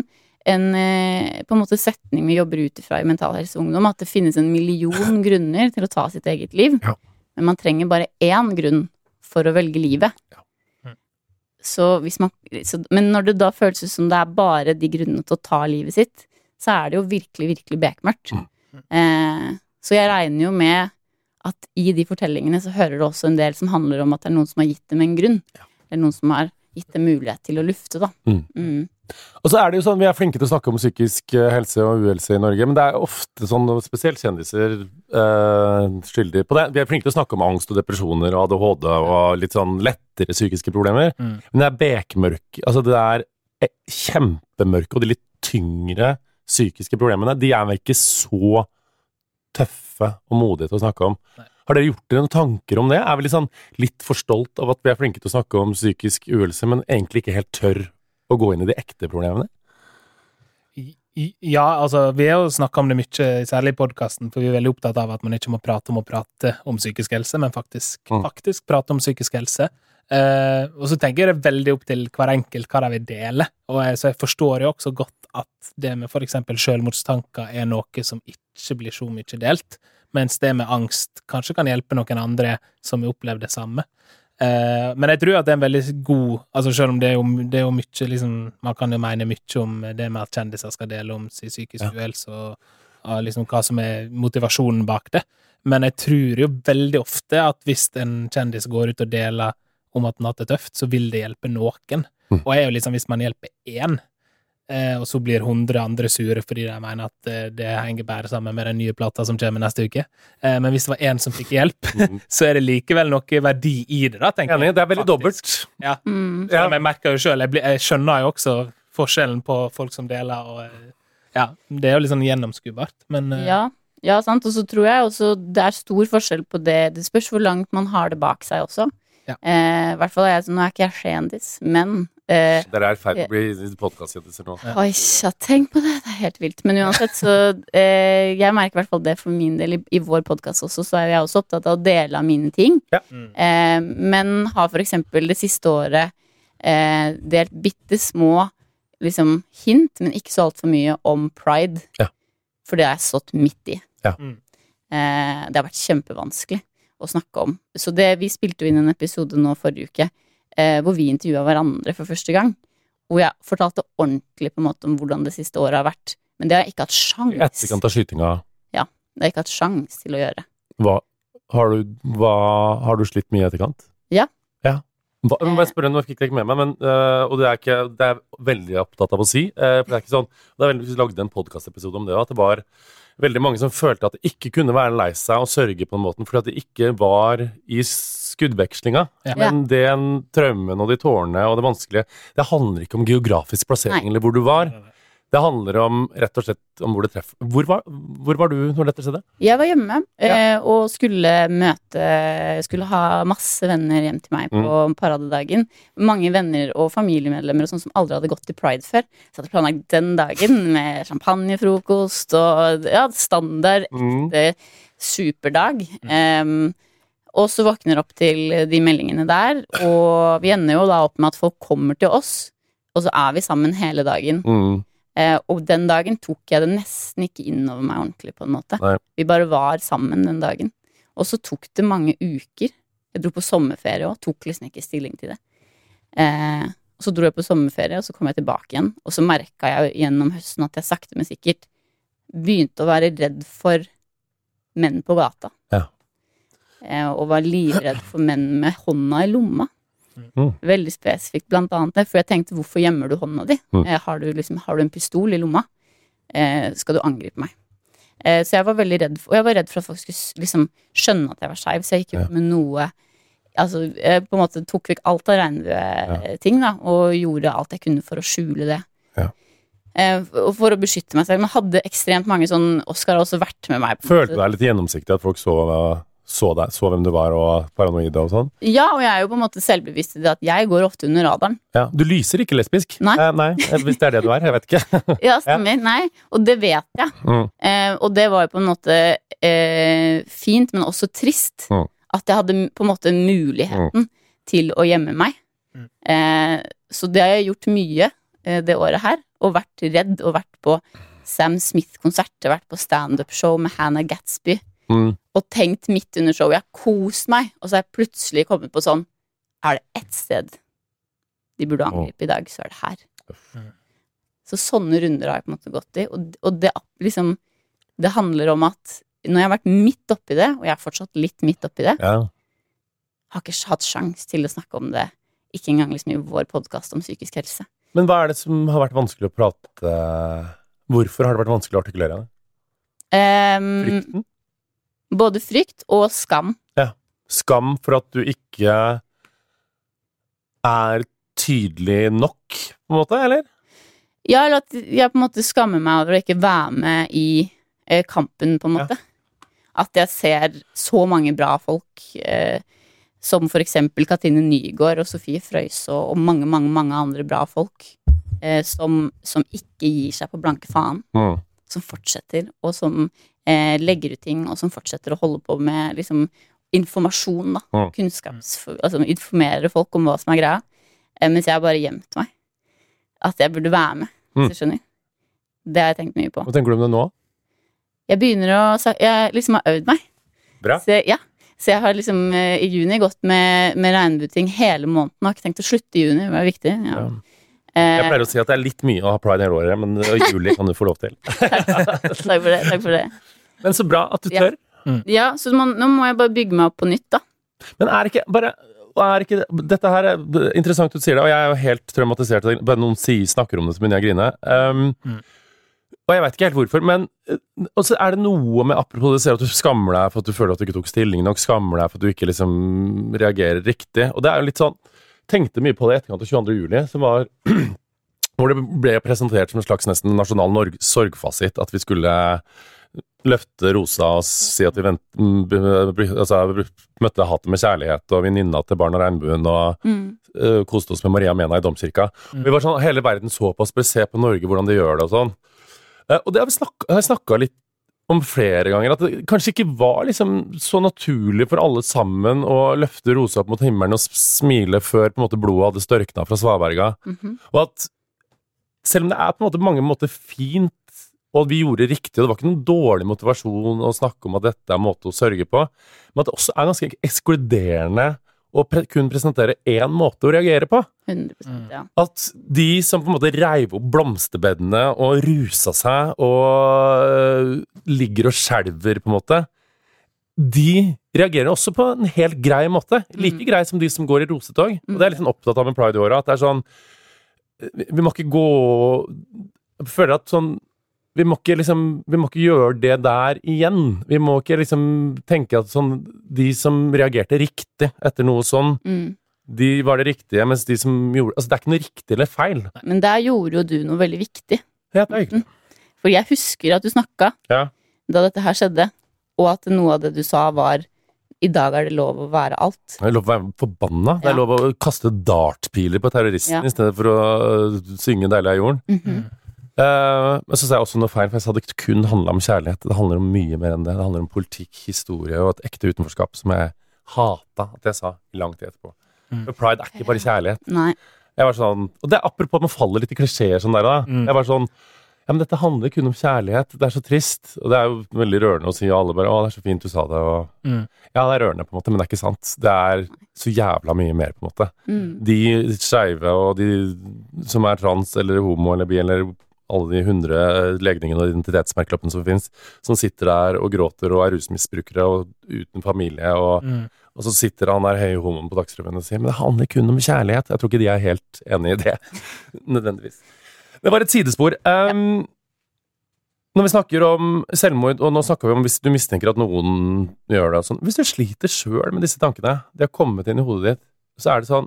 en eh, på en måte setning vi jobber ut ifra i Mental Helse Ungdom, at det finnes en million grunner til å ta sitt eget liv. Ja. Men man trenger bare én grunn for å velge livet. Ja. Så hvis man, så, men når det da føles ut som det er bare de grunnene til å ta livet sitt, så er det jo virkelig, virkelig bekmørkt. Mm. Eh, så jeg regner jo med at i de fortellingene så hører det også en del som handler om at det er noen som har gitt dem en grunn. Eller noen som har gitt dem mulighet til å lufte, da. Mm. Og så er det jo sånn, Vi er flinke til å snakke om psykisk eh, helse og uhelse i Norge, men det er ofte sånn, spesielt kjendiser, eh, skyldige på det. Vi er flinke til å snakke om angst og depresjoner og ADHD og litt sånn lettere psykiske problemer. Mm. Men det er bekmørk Altså, det er eh, kjempemørke og de litt tyngre psykiske problemene, de er vel ikke så tøffe og modige til å snakke om. Nei. Har dere gjort dere noen tanker om det? Er vi litt sånn litt for stolt av at vi er flinke til å snakke om psykisk uhelse, men egentlig ikke helt tør å gå inn i de ekte problemene? Ja, altså, vi har jo snakka om det mye, særlig i podkasten, for vi er veldig opptatt av at man ikke må prate om å prate om psykisk helse, men faktisk, Mm. faktisk prate om psykisk helse. Eh, og så tenker jeg det er veldig opp til hver enkelt hva de vil dele. Og jeg, så jeg forstår jo også godt at det med for eksempel selvmordstanker er noe som ikke blir så mye delt, mens det med angst kanskje kan hjelpe noen andre som har opplevd det samme. Eh, men jeg tror at det er en veldig god altså Selv om det er jo, det er jo mye liksom, Man kan jo mene mye om det med at kjendiser skal dele om sin psykisk Ja. uhelse, og, og liksom hva som er motivasjonen bak det. Men jeg tror jo veldig ofte at hvis en kjendis går ut og deler om at han har hatt det tøft, så vil det hjelpe noen. Mm. Og jeg er jo liksom, hvis man hjelper én, og så blir hundre andre sure fordi de mener at eh, det henger bare sammen med den nye plata som kommer neste uke. Eh, men hvis det var én som fikk hjelp, så er det likevel noe verdi i det, da, tenker jeg. det er veldig dobbelt. Ja. Mm. Selv jeg merker jo sjøl, jeg, jeg skjønner jo også forskjellen på folk som deler, og eh, ja, det er jo litt sånn gjennomskuebart, men eh, Ja, ja, sant. Og så tror jeg også det er stor forskjell på det. Det spørs hvor langt man har det bak seg også. Ja. Eh, I hvert fall er jeg sånn, nå er ikke jeg skjendis, men eh, Dere er i ferd med å bli podkastkjendiser nå. Oi, ja, tenk på det! Det er helt vilt. Men uansett, så eh, Jeg merker i hvert fall det for min del i, i vår podkast også, så er jeg også opptatt av å dele av mine ting. Ja. Mm. Eh, men har for eksempel det siste året eh, delt bitte små liksom, hint, men ikke så altfor mye, om pride. Ja. For det har jeg stått midt i. Ja. Mm. Eh, det har vært kjempevanskelig å snakke om. Så det, vi spilte jo inn en episode nå forrige uke eh, hvor vi intervjua hverandre for første gang. Hvor jeg fortalte ordentlig på en måte om hvordan det siste året har vært. Men det har jeg ikke hatt I sjans etterkant av skytinga, Ja. Det har jeg ikke hatt sjans til å gjøre. hva har du, hva, har du slitt mye i etterkant? Ja. ja. Hva, men bare spørre, nå fikk jeg ikke med meg, men, øh, og det er, ikke, det er jeg veldig opptatt av å si. øh, for det er ikke sånn, det er veldig, Vi lagde en podkastepisode om det, at det var veldig mange som følte at de ikke kunne være lei seg og sørge på den måten, fordi at de ikke var i skuddvekslinga. Ja. Men den traumen og de tårene og det vanskelige Det handler ikke om geografisk plassering Nei. eller hvor du var. Det handler om rett og slett om hvor det treffer. Hvor var, hvor var du når dette skjedde? Jeg var hjemme eh, og skulle møte Skulle ha masse venner hjem til meg på paradedagen. Mange venner og familiemedlemmer og sånn som aldri hadde gått til pride før. Så hadde planlagt den dagen med champagnefrokost og ja, standard Mm. superdag. superdag. Em, og så våkner opp til de meldingene der, og vi ender jo da opp med at folk kommer til oss, og så er vi sammen hele dagen. Mm. Eh, og den dagen tok jeg det nesten ikke innover meg ordentlig, på en måte. Nei. Vi bare var sammen den dagen. Og så tok det mange uker. Jeg dro på sommerferie òg, tok liksom ikke stilling til det. Eh, og så dro jeg på sommerferie, og så kom jeg tilbake igjen. Og så merka jeg gjennom høsten at jeg sakte, men sikkert begynte å være redd for menn på gata. Ja. Eh, og var livredd for menn med hånda i lomma. Mm. Veldig spesifikt, blant annet det. For jeg tenkte, hvorfor gjemmer du hånda di? Mm. Eh, har, du liksom, har du en pistol i lomma? Eh, skal du angripe meg? Eh, så jeg var veldig redd for, og jeg var redd for at folk skulle liksom skjønne at jeg var skeiv, så jeg gikk ut med noe Altså, jeg på en måte tok vekk alt av regnbueting, da, og gjorde alt jeg kunne for å skjule det. Ja. Eh, og for å beskytte meg selv. Men hadde ekstremt mange sånn Oskar har også vært med meg. Følte du deg litt gjennomsiktig, at folk så, så deg, så hvem du var, og paranoide og sånn? Ja, og jeg er jo på en måte selvbevisst i det at jeg går ofte under radaren. Ja. Du lyser ikke lesbisk? Nei. Eh, nei, eh, Hvis det er det du er. Jeg vet ikke. Ja, stemmer. Nei, og det vet jeg. Mm. Eh, og det var jo på en måte eh, fint, men også trist. Mm. At jeg hadde på en måte muligheten til å gjemme meg. Mm. Eh, så det har jeg gjort mye eh, det året her. Og vært redd, og vært på Sam Smith-konserter, vært på standup-show med Hannah Gatsby. Mm. Og tenkt midt under showet. Jeg har kost meg, og så har jeg plutselig kommet på sånn Er det ett sted de burde angripe i dag, så er det her. Så sånne runder har jeg på en måte gått i. Og, og det liksom Det handler om at når jeg har vært midt oppi det, og jeg er fortsatt litt midt oppi det, Ja. har ikke hatt sjans til å snakke om det. Ikke engang liksom i vår podkast om psykisk helse. Men hva er det som har vært vanskelig å prate Hvorfor har det vært vanskelig å artikulere det? Um, Frykten? Både frykt og skam. Ja. Skam for at du ikke er tydelig nok, på en måte, eller? Ja, eller at jeg på en måte skammer meg over å ikke være med i eh, kampen, på en måte. At jeg ser så mange bra folk, eh, som for eksempel Katrine Nygaard og Sofie Frøysaa og mange, mange, mange andre bra folk, eh, som, som ikke gir seg på blanke faen. Mm. Som fortsetter, og som eh, legger ut ting, og som fortsetter å holde på med liksom informasjon, da. Mm. Kunnskaps... Altså informere folk om hva som er greia. Eh, mens jeg bare gjemt meg. At jeg burde være med, Mm. hvis du skjønner. Det har jeg tenkt mye på. Hva tenker du om det nå? Jeg begynner å Jeg liksom har øvd meg. Bra. Så, ja. så jeg har liksom eh, i juni gått med, med regnbueting hele måneden. Og har ikke tenkt å slutte i juni, det er viktig. Ja. Ja. Jeg Eh, pleier å si at det er litt mye å ha pride hele året, men juli kan du få lov til. takk for det. Takk for det. Men så bra at du Ja. tør. Ja, så man, nå må jeg bare bygge meg opp på nytt, da. Men er ikke bare er ikke, Dette her er interessant du sier det, og jeg er jo helt traumatisert. Bare noen sier, snakker om det, så begynner jeg å grine. Um, Mm. Og jeg vet ikke helt hvorfor, men også og så er det noe med Apropos det ser at du skammer deg for at du føler at du ikke tok stilling nok, skammer deg for at du ikke liksom reagerer riktig. Og det er jo litt sånn Tenkte mye på det i etterkant av 22. juli, som var hvor det ble presentert som en slags nesten nasjonal sorgfasit at vi skulle løfte rosa og si at vi vent, b- b- altså, møtte hatet med kjærlighet og venninna til Barn og Regnbuen og Mm. uh, koste oss med Maria Mena i domkirka. Mm. Vi var sånn, Hele verden så på oss, bare se på Norge, hvordan de gjør det og sånn. Uh, og det har vi snakka, har jeg snakka litt om flere ganger, at det kanskje ikke var liksom så naturlig for alle sammen å løfte rosa opp mot himmelen og smile før på en måte blodet hadde størkna fra svaberga. Mhm. Og at selv om det er på en måte mange måter fint, og vi gjorde riktig, og det var ikke noen dårlig motivasjon å snakke om at dette er en måte å sørge på, men at det også er ganske ekskluderende å pre kun presentere én måte å reagere på. 100%, ja. At de som på en måte reiv opp blomsterbedene og rusa seg og øh, ligger og skjelver, på en måte, de reagerer også på en helt grei måte. Like Mm. grei som de som går i rosetog. Og det er jeg litt sånn opptatt av med pride i året, at det er sånn Vi vi må ikke gå Jeg føler at sånn vi må, ikke liksom, vi må ikke gjøre det der igjen. Vi må ikke liksom tenke at sånn De som reagerte riktig etter noe sånn, Mm. de var det riktige, mens de som gjorde Altså, det er ikke noe riktig eller feil. Men der gjorde jo du noe veldig viktig. Ja, det er. For jeg husker at du snakka Ja. da dette her skjedde, og at noe av det du sa var i dag er det lov å være alt. Det er lov å være forbanna. Det er lov å kaste dartpiler på terroristen Ja. i stedet for å øh, synge 'Deilig er jorden'. Mhm. Eh, men så sa jeg også noe feil, for jeg sa det ikke kun handla om kjærlighet. Det handler om mye mer enn det. Det handler om politikk, historie og et ekte utenforskap som jeg hata at jeg sa i lang tid etterpå. Mm. For pride er ikke bare kjærlighet. Nei. Jeg var sånn, Og det er apropos at man faller litt i klisjeer sånn der, da. Mm. Jeg var sånn ja, men dette handler kun om kjærlighet. Det er så trist. Og det er jo veldig rørende å si, og alle bare 'Å, det er så fint du sa det', og Mm. Ja, det er rørende, på en måte, men det er ikke sant. Det er så jævla mye mer, på en måte. Mm. De skeive og de som er trans eller homo eller bi eller alle de hundre legningene og identitetsmerkelappene som finnes, som sitter der og gråter og er rusmisbrukere og uten familie, og, Mm. og så sitter han der høye homoen på Dagsrevyen og sier men det handler kun om kjærlighet. Jeg tror ikke de er helt enig i det, nødvendigvis. Det var et sidespor. Um, når vi snakker om selvmord, og nå snakker vi om hvis du mistenker at noen gjør det sånn Hvis du sliter sjøl med disse tankene, de har kommet inn i hodet ditt, så er det sånn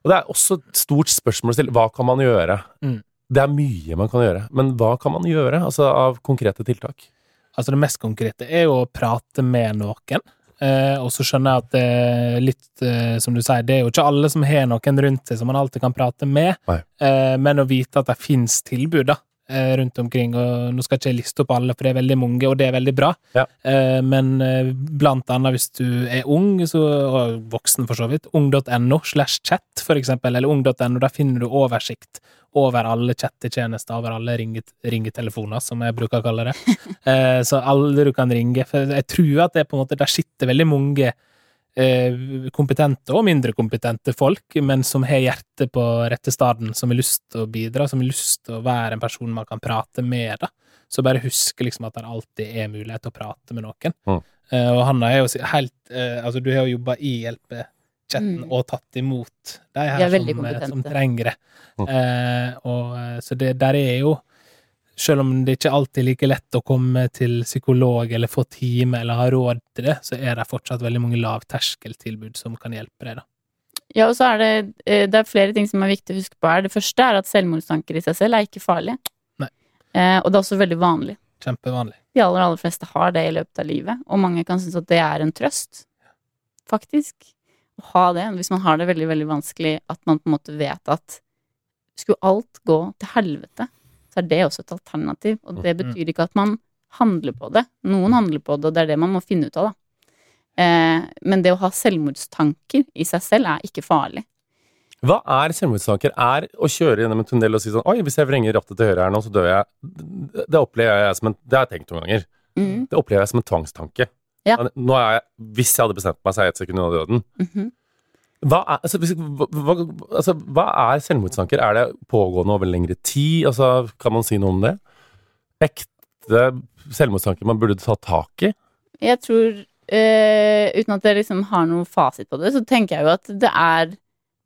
Og det er også et stort spørsmål å stille. Hva kan man gjøre? Mm. Det er mye man kan gjøre, men hva kan man gjøre altså av konkrete tiltak? Altså det mest konkrete er jo å prate med noen. Eh, og så skjønner jeg at det er litt eh, som du sier, det er jo ikke alle som har noen rundt seg som man alltid kan prate med, eh, men å vite at det fins tilbud da, rundt omkring. Og nå skal ikke jeg liste opp alle, for det er veldig mange, og det er veldig bra. Ja. Eh, men eh, blant annet hvis du er ung, så, og voksen for så vidt, ung.no slash chat, for eksempel, eller ung.no, der finner du oversikt over alle chattetjenester, over alle ringet, ringetelefoner, som jeg bruker å kalle det. Eh, så alle du kan ringe. For jeg tror at det er på en måte, der sitter veldig mange eh, kompetente og mindre kompetente folk, men som har hjertet på rette staden, som har lyst til å bidra, som har lyst til å være en person man kan prate med. da. Så bare husk liksom at det alltid er mulighet til å prate med noen. Mm. Uh, og Hanna er jo helt uh, Altså, du har jo jobba i hjelpechatten Mm. og tatt imot de her er som, eh, som trenger det. Mm. Uh, og, eh, så det der er jo selv om det ikke alltid er like lett å komme til psykolog eller få time eller ha råd til det, så er det fortsatt veldig mange lavterskeltilbud som kan hjelpe deg, da. Ja, og så er det, eh, det er flere ting som er viktig å huske på her. Det første er at selvmordstanker i seg selv er ikke farlige. Nei. Eh, og det er også veldig vanlig. Kjempevanlig. De aller, aller fleste har det i løpet av livet, og mange kan synes at det er en trøst. Faktisk. Å ha det, hvis man har det veldig, veldig vanskelig, at man på en måte vet at skulle alt gå til helvete, så er det også et alternativ. Og det Mhm. betyr ikke at man handler på det. Noen handler på det, og det er det man må finne ut av, da. Eh, men det å ha selvmordstanker i seg selv er ikke farlig. Hva er selvmordstanker? Er å kjøre gjennom en tunnel og si sånn Oi, hvis jeg vrenger rattet til høyre her nå, så dør jeg. Det opplever jeg som en Det har jeg tenkt noen ganger. Mm. Det opplever jeg som en tvangstanke. Ja. Jeg, hvis jeg hadde bestemt meg, så er jeg ett sekund unna døden. Mhm. Hva er, altså, hva, altså, hva er selvmordstanker? Er det pågående over lengre tid? Altså, kan man si noe om det? Ekte selvmordstanker man burde ta tak i? Jeg tror, eh, uten at jeg liksom har noen fasit på det, så tenker jeg jo at det er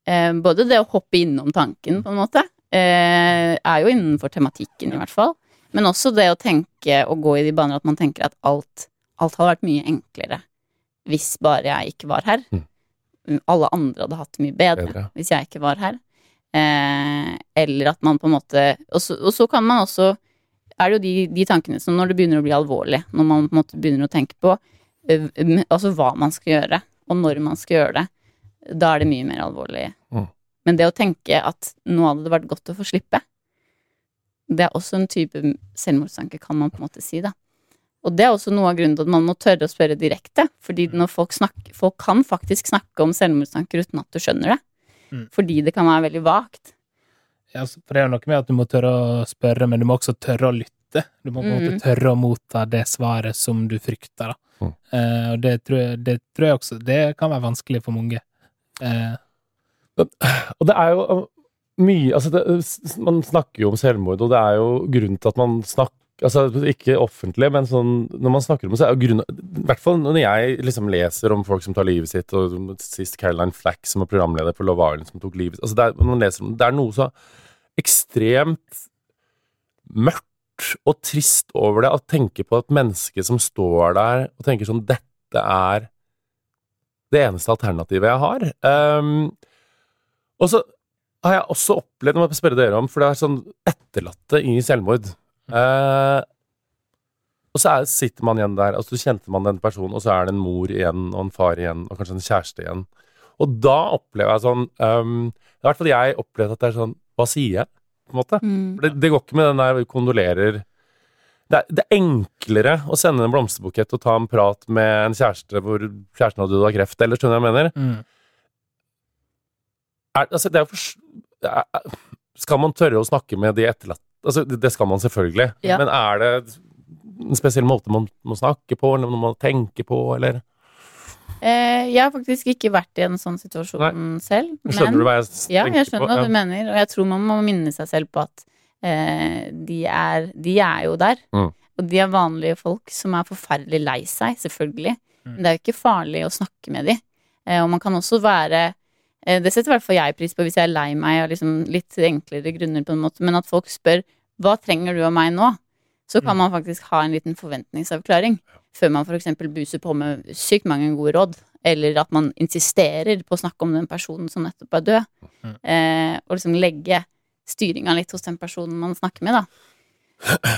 eh, både det å hoppe innom tanken, på en måte, eh, er jo innenfor tematikken, i hvert fall. Men også det å tenke og gå i de baner at man tenker at alt, alt hadde vært mye enklere hvis bare jeg ikke var her. Mm. Alle andre hadde hatt det mye bedre, Bedre. hvis jeg ikke var her. Eh, eller at man på en måte Og så, og så kan man også er det jo de, de tankene som når det begynner å bli alvorlig, når man på en måte begynner å tenke på eh, altså hva man skal gjøre, og når man skal gjøre det, da er det mye mer alvorlig. Mm. Men det å tenke at nå hadde det vært godt å få slippe, det er også en type selvmordstanke, kan man på en måte si, da. Og det er også noe av grunnen til at man må tørre å spørre direkte, fordi når folk snakker Folk kan faktisk snakke om selvmordstanker uten at du skjønner det. Mm. Fordi det kan være veldig vagt. Ja, for det er jo noe med at du må tørre å spørre, men du må også tørre å lytte. Du må på en mm. måte tørre å motta det svaret som du frykter, da. Mm. Eh, og det tror, jeg, det tror jeg også Det kan være vanskelig for mange. Eh, Og det er jo uh, mye Altså, det, man snakker jo om selvmord, og det er jo grunnen til at man snakker Altså, ikke offentlig, men sånn Når man snakker om det, så er grunnen I hvert fall når jeg liksom leser om folk som tar livet sitt, og sist Caroline Flack, som var programleder for Love Island, som tok livet Altså, det er, leser det er noe så ekstremt mørkt og trist over det, å tenke på et menneske som står der og tenker sånn Dette er det eneste alternativet jeg har. Um, og så har jeg også opplevd, må jeg spørre dere om, for det er sånn etterlatte i selvmord. Eh, og så er, sitter man igjen der, og så kjente man den personen, og så er det en mor igjen, og en far igjen, og kanskje en kjæreste igjen. Og da opplever jeg sånn um, I hvert fall jeg opplevde at det er sånn Hva sier jeg? På en måte. Mm. For det, det går ikke med den der kondolerer det er, det er enklere å sende en blomsterbukett og ta en prat med en kjæreste hvor kjæresten har dødd av kreft, eller skjønner du hva jeg mener? mm. er, altså, det er jo for, er, Skal man tørre å snakke med de etterlatte altså, det skal man selvfølgelig. Ja. Men er det en spesiell måte man må snakke på, eller noe man må tenke på, eller Eh, jeg har faktisk ikke vært i en sånn situasjon selv. Skjønner du hva jeg tenker på? Ja, jeg skjønner på? hva du mener, og jeg tror man må minne seg selv på at eh, de, er, de er jo der. Mm. Og de er vanlige folk som er forferdelig lei seg, selvfølgelig. Mm. Men det er jo ikke farlig å snakke med de. Eh, og man kan også være Det setter i hvert fall jeg pris på hvis jeg er lei meg av liksom litt enklere grunner, på en måte, men at folk spør hva trenger du av meg nå? Så kan Mm. man faktisk ha en liten forventningsavklaring før man f.eks. buser på med sykt mange gode råd, eller at man insisterer på å snakke om den personen som nettopp er død, Mm. eh, og liksom legge styringa litt hos den personen man snakker med, da.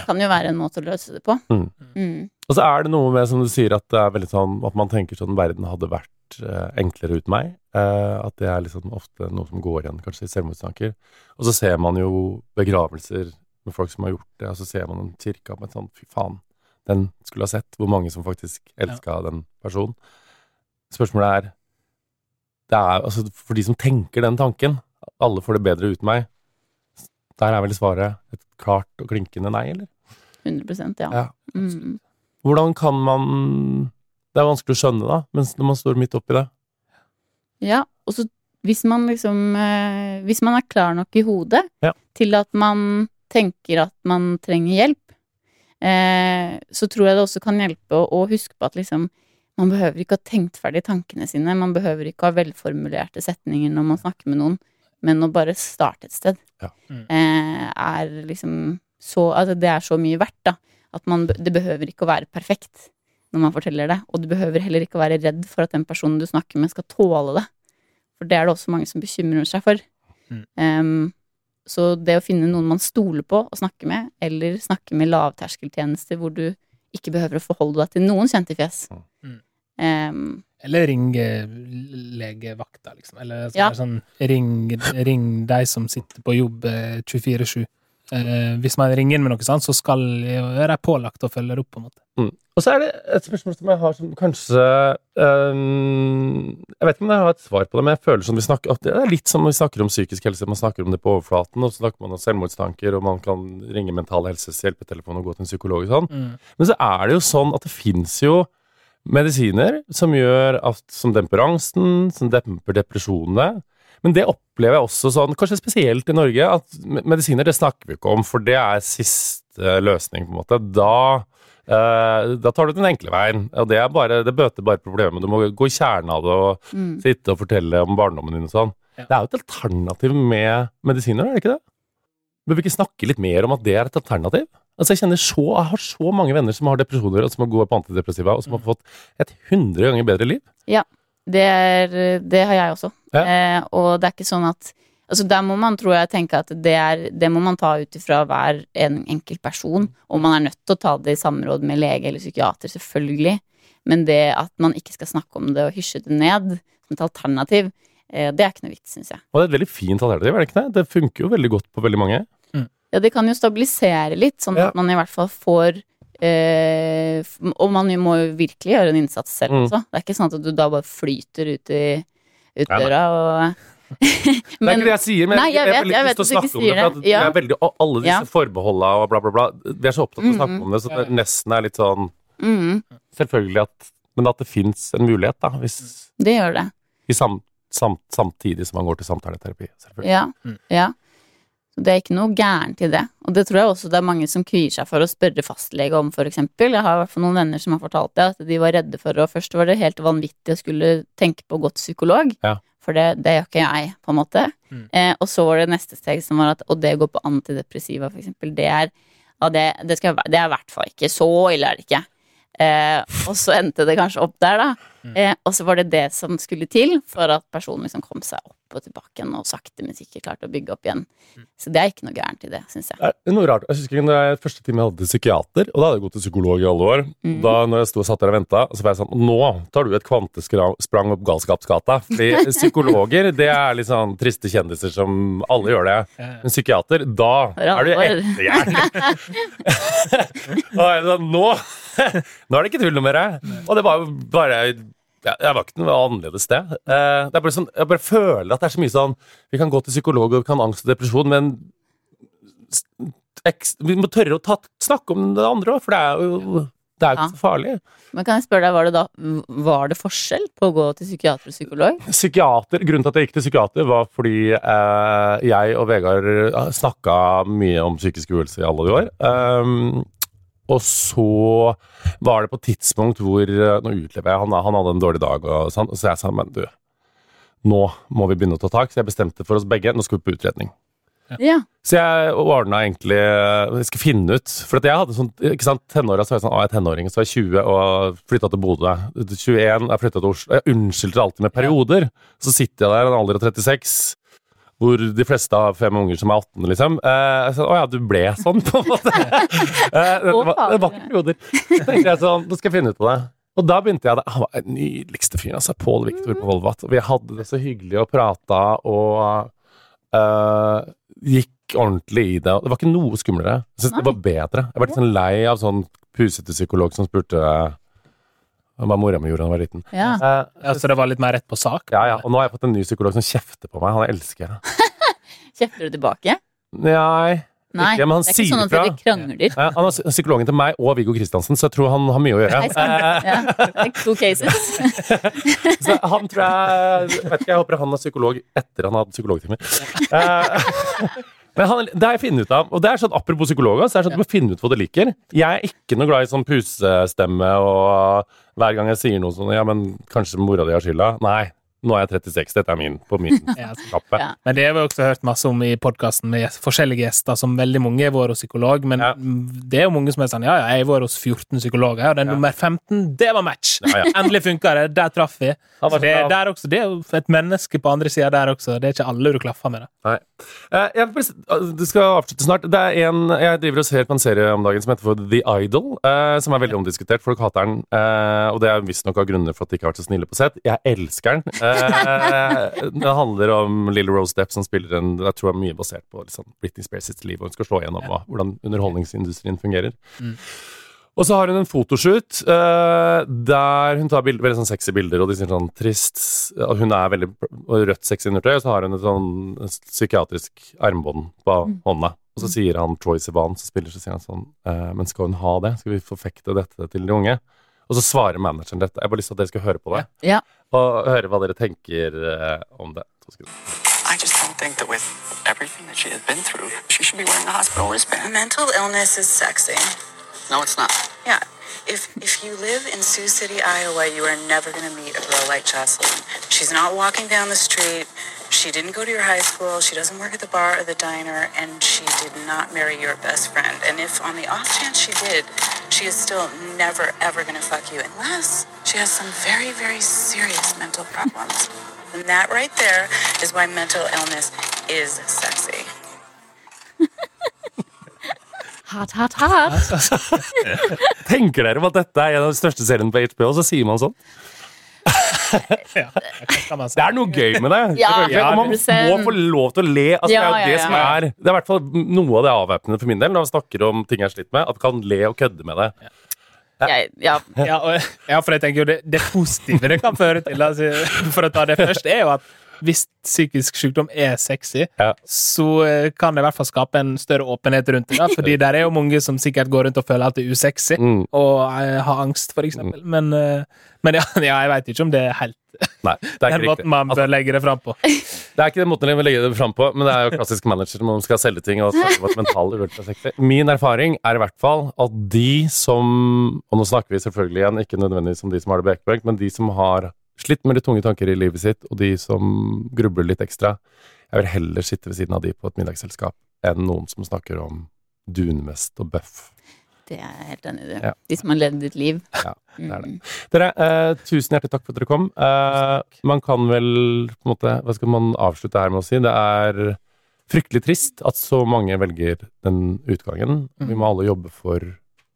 Kan jo være en måte å løse det på. Mm. Mm. Og så er det noe med, som du sier, at det er veldig sånn at man tenker sånn verden hadde vært eh, enklere uten meg. Eh, at det er liksom ofte noe som går igjen, kanskje, i selvmordstanker. Og så ser man jo begravelser med folk som har gjort det, og så ser man en kirke med sånn fy faen, den skulle ha sett hvor mange som faktisk elska den personen. Spørsmålet er det er altså for de som tenker den tanken, alle får det bedre uten meg. Der er vel svaret et klart og klinkende nei, eller? 100 ja. Ja. Mm. Hvordan kan man Det er vanskelig å skjønne, da, mens når man står midt oppi det. Ja, og så hvis man liksom eh, Hvis man er klar nok i hodet Ja. til at man tenker at man trenger hjelp, eh, så tror jeg det også kan hjelpe å, å huske på at liksom man behøver ikke ha tenkt ferdig tankene sine, man behøver ikke ha velformulerte setninger når man snakker med noen, men å bare starte et sted Ja. Mm. eh, er liksom så Altså det er så mye verdt, da. At man, det behøver ikke å være perfekt når man forteller det, og du behøver heller ikke å være redd for at den personen du snakker med, skal tåle det. For det er det også mange som bekymrer seg for. Mm. Um, så det å finne noen man stoler på å snakke med, eller snakke med lavterskeltjenester hvor du ikke behøver å forholde deg til noen kjente fjes. Mm. um, Eller ring legevakta, liksom. Eller sånn, Ja. sånn ring, ring de som sitter på jobb eh, 24-7. Eh, hvis man ringer inn med noe sånt, så skal være pålagt å følge det opp, på en måte. Og så er det et spørsmål som jeg har som kanskje um, Jeg vet ikke om jeg har et svar på det, men jeg føler som vi snakker at det er litt som vi snakker om psykisk helse. Man snakker om det på overflaten, og så snakker man om selvmordstanker, og man kan ringe Mental Helses hjelpetelefon og gå til en psykolog og sånn. Mm. Men så er det jo sånn at det fins jo medisiner som gjør at Som demper angsten, som demper depresjonene. Men det opplever jeg også sånn, kanskje spesielt i Norge, at medisiner det snakker vi ikke om, for det er siste løsning, på en måte. Da, eh, da tar du den enkle veien, og det, er bare, det bøter bare problemet. Du må gå i kjernen av det og mm. sitte og fortelle om barndommen din og sånn. Ja. Det er jo et alternativ med medisiner, er det ikke det? Bør vi ikke snakke litt mer om at det er et alternativ? Altså Jeg kjenner så, jeg har så mange venner som har depresjoner, og som har gått på antidepressiva, og som har fått et hundre ganger bedre liv. Det, er, det har jeg også. Ja. Eh, og det er ikke sånn at Altså Der må man tror jeg tenke at det, er, det må man ta ut ifra hver en enkelt person. Og man er nødt til å ta det i samråd med lege eller psykiater, selvfølgelig. Men det at man ikke skal snakke om det og hysje det ned som et alternativ, eh, det er ikke noe vits, syns jeg. Og det er et veldig fint alternativ, er det ikke det? Det funker jo veldig godt på veldig mange. Ja, det kan jo stabilisere litt, sånn Ja. at man i hvert fall får eh, Og man må jo virkelig gjøre en innsats selv Mm. også. Det er ikke sånn at du da bare flyter ut i ut Nei, nei. døra det er ikke det jeg sier, men Nei, jeg har vet- veldig jeg lyst vet til å snakke om det. For at det. Ja. er veldig, og alle disse Ja. forbeholda og bla, bla, bla. Vi er så opptatt av å snakke Mhm. om det, så det nesten er litt sånn mm, Selvfølgelig at Men at det fins en mulighet, da. Hvis, Det gjør det. i sam, sam, samtidig som man går til samtaleterapi. Selvfølgelig. Ja. Mm. ja. Så det er ikke noe gærent i det. Og det tror jeg også det er mange som kvier seg for å spørre fastlege om, eksempel. Jeg har i hvert fall noen venner som har fortalt det, at de var redde for å Først var det helt vanvittig å skulle tenke på å gå til psykolog, Ja. for det, det gjør ikke jeg, på en måte. Mm. Eh, og så var det neste steg som var at Og det å gå på antidepressiva, eksempel, det er ja, det, det, skal, det er i hvert fall ikke så ille, er det ikke. Eh, og så endte det kanskje opp der, da. Mm. Eh, og så var det det som skulle til for at personen liksom kom seg opp og tilbake igjen, og sakte, men sikkert klarte å bygge opp igjen. Mm. Så det er ikke noe gærent i det, syns jeg. Det er noe rart. Jeg husker når jeg første time jeg hadde psykiater, og da hadde jeg gått til psykolog i alle år. Mm. Da når jeg sto og satt der og venta, så var jeg sånn Nå tar du et kvantesprang opp galskapsgata. Fordi psykologer, det er litt sånn triste kjendiser som alle gjør det. Eh, Men psykiater, da er du er det sånn, nå, nå er det ikke tull noe mer. Og det var jo bare ja, Jeg var ikke noe annerledes sted. Eh, det er bare sånn, jeg bare føler at det er så mye sånn Vi kan gå til psykolog og vi kan ha angst og depresjon, men Vi må tørre å ta, snakke om det andre òg, for det er jo det er jo ikke så farlig. Men kan jeg spørre deg, var det da Var det forskjell på å gå til psykiater og psykolog? Psykiater, Grunnen til at jeg gikk til psykiater, var fordi eh, jeg og Vegard snakka mye om psykisk uhelse i alle de år. Um, og så var det på et tidspunkt hvor eh, Nå utlever jeg, han, han hadde en dårlig dag, og sånn, så jeg sa men du, nå må vi begynne å ta tak. Så jeg bestemte for oss begge, nå skal vi på utredning. Ja. Så jeg ordna egentlig Jeg skal finne ut For at jeg hadde sånn ikke sant, tenåra så var jeg sånn Å, jeg er tenåring. Så var jeg 20 og flytta til Bodø. 21, jeg flytta til Oslo. Jeg unnskylder alltid med perioder. Så sitter jeg der en alder av 36, hvor de fleste har fem unger som er 18, liksom. Eh, sa, Å ja, du ble sånn, på en måte. eh, det, var, det var perioder. Så tenkte jeg sånn Nå skal jeg finne ut av det. Og da begynte jeg det. Han var den nydeligste fyren, altså. Pål Viktor på Volvat. Og vi hadde det så hyggelig og prata og uh, gikk ordentlig i det. Det var ikke noe skumlere. Jeg synes det var bedre. Jeg var litt sånn lei av sånn pusete psykolog som spurte hva mora mi gjorde da jeg var liten. ja. Eh, Ja, så det var litt mer rett på sak? ja, ja. Og nå har jeg fått en ny psykolog som kjefter på meg. Han elsker jeg. Kjefter du tilbake? Nei. Nei. Ikke, men han det er sier ikke sånn at dere krangler. Ja, Han er psykologen til meg og Viggo Kristiansen, så jeg tror han har mye å gjøre. Ja, det er to cases. Så han tror jeg vet ikke, jeg håper han er psykolog etter han har hatt psykologtime. Eh, Men han, det har jeg funnet ut av. Og det er sånn, apropos psykologer, så er det sånn at du må finne ut hva du liker. Jeg er ikke noe glad i sånn pusestemme og hver gang jeg sier noe sånn Ja, men kanskje mora di har skylda. Nei. Nå er jeg 36, dette er min på min kappe. Ja. Men det har vi også hørt masse om i podkasten med forskjellige gjester, som veldig mange har vært hos psykolog. Men Ja. det er jo mange som er sånn Ja, ja, jeg har vært hos 14 psykologer, og den Ja. nummer 15, det var match! Ja, ja. Endelig funka det! Der traff vi. Så det, er der også, det er jo et menneske på andre sida der også. Det er ikke alle du klaffer med. det. Nei. Eh, jeg, det skal avslutte snart. Det er en, jeg driver og ser på en serie om dagen som heter for The Idol, eh, som er veldig omdiskutert. Folk hater den, eh, og det er visstnok av grunner for at de ikke har vært så snille på sett. Jeg elsker den. Eh, det handler om Lille Rose Depp som spiller en Jeg tror det er mye basert på liksom, Britney Spears sitt liv, og hun skal slå igjennom hva- hvordan underholdningsindustrien fungerer. Mm. Og så har hun en fotoshoot uh, der hun tar bilder, veldig sånn sexy bilder, og de sier sånn trist og Hun er veldig og rødt sexy undertøy, og så har hun et sånn psykiatrisk armbånd på hånda. Og så sier han Troy Sivan, som spiller, så sier han sånn uh, Men skal hun ha det? Skal vi forfekte dette til de unge? Og så svarer manageren dette. Jeg har bare lyst til at dere skal høre på det, Ja. og høre hva dere tenker eh, om det. I just don't think that with everything that she has been through, she should be wearing a hospital wristband. Mental illness is sexy. No, it's not. Yeah. If if you live in Sioux City, Iowa, you are never going to meet a girl like Jocelyn. She's not walking down the street. She didn't go to your high school. She doesn't work at the bar or the diner, and she did not marry your best friend. And if on the off chance she did, she is still never ever going to fuck you unless she has some very very serious mental problems. And that right there is why mental illness is sexy. Hat, hat, hat. Tenker dere på at dette er en av de største seriene på HBO, så sier man sånn? Ja? Det er noe gøy med det. Ja, man må få lov til å le. Altså, Ja, det er jo det ja, som er Det er i hvert fall noe av det avvæpnende for min del når vi snakker om ting jeg har slitt med. At vi kan le og kødde med det. Jeg, ja. Ja, for jeg tenker jo det, det positive det kan føre til, altså, for å ta det først, er jo at hvis psykisk sykdom er sexy, Ja. så eh, kan det i hvert fall skape en større åpenhet rundt det. Da, fordi der er jo mange som sikkert går rundt og føler at det er usexy, Mm. og eh, har angst, for eksempel. Men, eh, men ja, ja, jeg veit ikke om det er helt Nei, det er den måten man Altså, bør legge det fram på. det er ikke den måten man bør legge det fram på, men det er jo klassisk manager man skal selge ting og snakke om at mental uhelse sexy. Min erfaring er i hvert fall at de som Og nå snakker vi selvfølgelig igjen, ikke nødvendigvis om de som har det bekmørkt, men de som har slitt med litt tunge tanker i livet sitt, og de som grubler litt ekstra Jeg vil heller sitte ved siden av de på et middagsselskap enn noen som snakker om dunmest og bøff. Det er jeg helt enig i. Ja. De som har levd et liv. Ja, det er det. Mm. Dere, eh, tusen hjertelig takk for at dere kom. Eh, man kan vel på en måte Hva skal man avslutte her med å si? Det er fryktelig trist at så mange velger den utgangen. Vi må alle jobbe for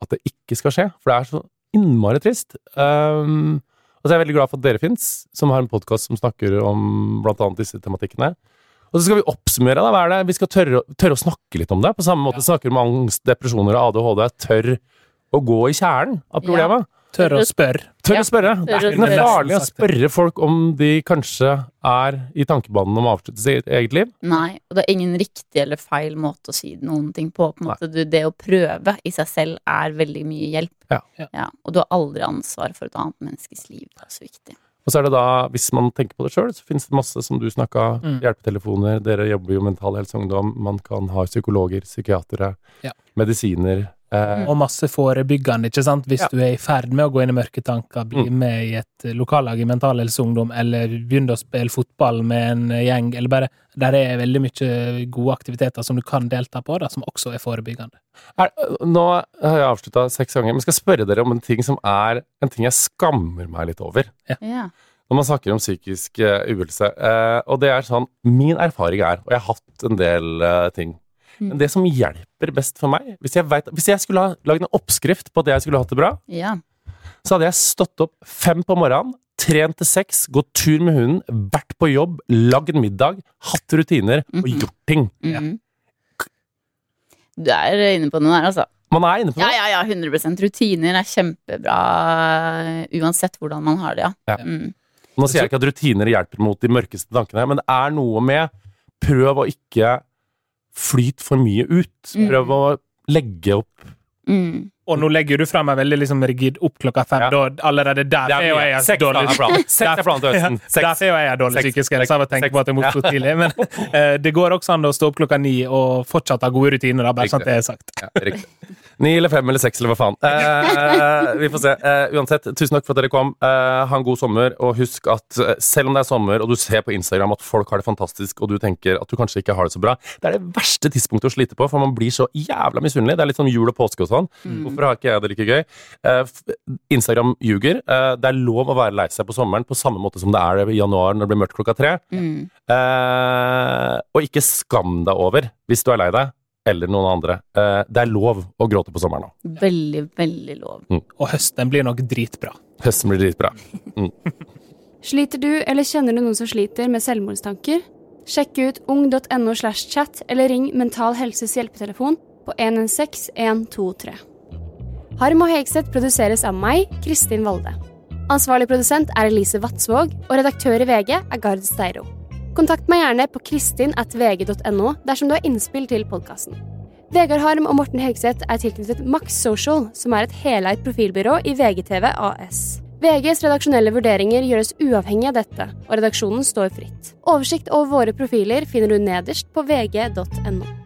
at det ikke skal skje, for det er så innmari trist. Um, og så er jeg veldig glad for at dere fins, som har en podkast som snakker om annet disse tematikkene. Og så skal vi oppsummere. da, hva er det? Vi skal tørre, tørre å snakke litt om det. På samme måte snakker vi om angst, depresjoner og ADHD. Tør å gå i kjernen av problemet. Tør å spørre. Tør å spørre. Det er ikke noe farlig å spørre folk om de kanskje er i tankebanen om å avslutte sitt eget liv. Nei, og det er ingen riktig eller feil måte å si noen ting på. på en måte. Du, det å prøve i seg selv er veldig mye hjelp. Ja. Ja. og du har aldri ansvar for et annet menneskes liv. Det er så viktig. Og så er det da, hvis man tenker på det sjøl, så finnes det masse som du snakka, Mm. hjelpetelefoner. Dere jobber jo Mental Helse Ungdom. Man kan ha psykologer, psykiatere, Ja. medisiner. Eh, Og masse forebyggende, ikke sant? Hvis Ja. du er i ferd med å gå inn i mørke tanker, bli Mm. med i et eh, lokallag i Mental Helse Ungdom, eller begynne å spille fotball med en eh, gjeng, eller bare Der er veldig mye gode aktiviteter som du kan delta på, da, som også er forebyggende. er, nå har jeg avslutta seks ganger, men skal jeg spørre dere om en ting som er en ting jeg skammer meg litt over. Ja. når man snakker om psykisk uh, uhelse. Eh, og det er sånn Min erfaring er, og jeg har hatt en del eh, ting Mm. Men det som hjelper best for meg Hvis jeg, vet, hvis jeg skulle ha lagd en oppskrift på at jeg skulle hatt det bra, ja. så hadde jeg stått opp fem på morgenen, trent til seks, gått tur med hunden, vært på jobb, lagd middag, hatt rutiner og Mhm. gjort ting. Mhm. Du er inne på noe der, altså. Man er inne på Ja, det. ja, ja, 100% Rutiner er kjempebra uansett hvordan man har det, ja. Ja. Mm. Nå sier jeg ikke at rutiner hjelper mot de mørkeste tankene, men det er noe med Prøv å ikke flyte for mye ut. Mm. Prøv å legge opp Mm. Og nå legger du frem meg veldig liksom rigid opp klokka fem. Ja. Da allerede der er jo jeg Seks dårlig er. Er. Derfor er jo jeg dårlig psykisk helse av å tenke på at jeg må Ja. stå tidlig. Men uh, det går også an å stå opp klokka ni og fortsatt ha gode rutiner, da, bare sånn at det er sagt. Ja. Ni eller fem eller seks eller hva faen. Uh, vi får se. Uh, uansett, tusen takk for at dere kom. Eh, ha en god sommer, og husk at selv om det er sommer, og du ser på Instagram at folk har det fantastisk, og du tenker at du kanskje ikke har det så bra, det er det verste tidspunktet å slite på, for man blir så jævla misunnelig. Det er litt sånn jul og påske og sånn. Hvorfor har ikke jeg det like gøy? Eh, Instagram ljuger. Eh, det er lov å være lei seg på sommeren, på samme måte som det er i januar når det blir mørkt klokka tre. Mm. Eh, og ikke skam deg over hvis du er lei deg, eller noen andre. Eh, det er lov å gråte på sommeren òg. Veldig, veldig lov. Og høsten blir nok dritbra. Høsten blir dritbra. Sliter du eller kjenner du noen som sliter med selvmordstanker? Sjekk ut ung.no slash chat eller ring Mental Helses hjelpetelefon på 116 123. Harm og Hegseth produseres av meg, Kristin Valde. Ansvarlig produsent er Elise Vatsvåg, og redaktør i VG er Gard Steiro. Kontakt meg gjerne på kristin.vg.no dersom du har innspill til podkasten. Vegard Harm og Morten Hegseth er tilknyttet Max Social, som er et heleid profilbyrå i VGTV AS. VGs redaksjonelle vurderinger gjøres uavhengig av dette, og redaksjonen står fritt. Oversikt over våre profiler finner du nederst på vg.no.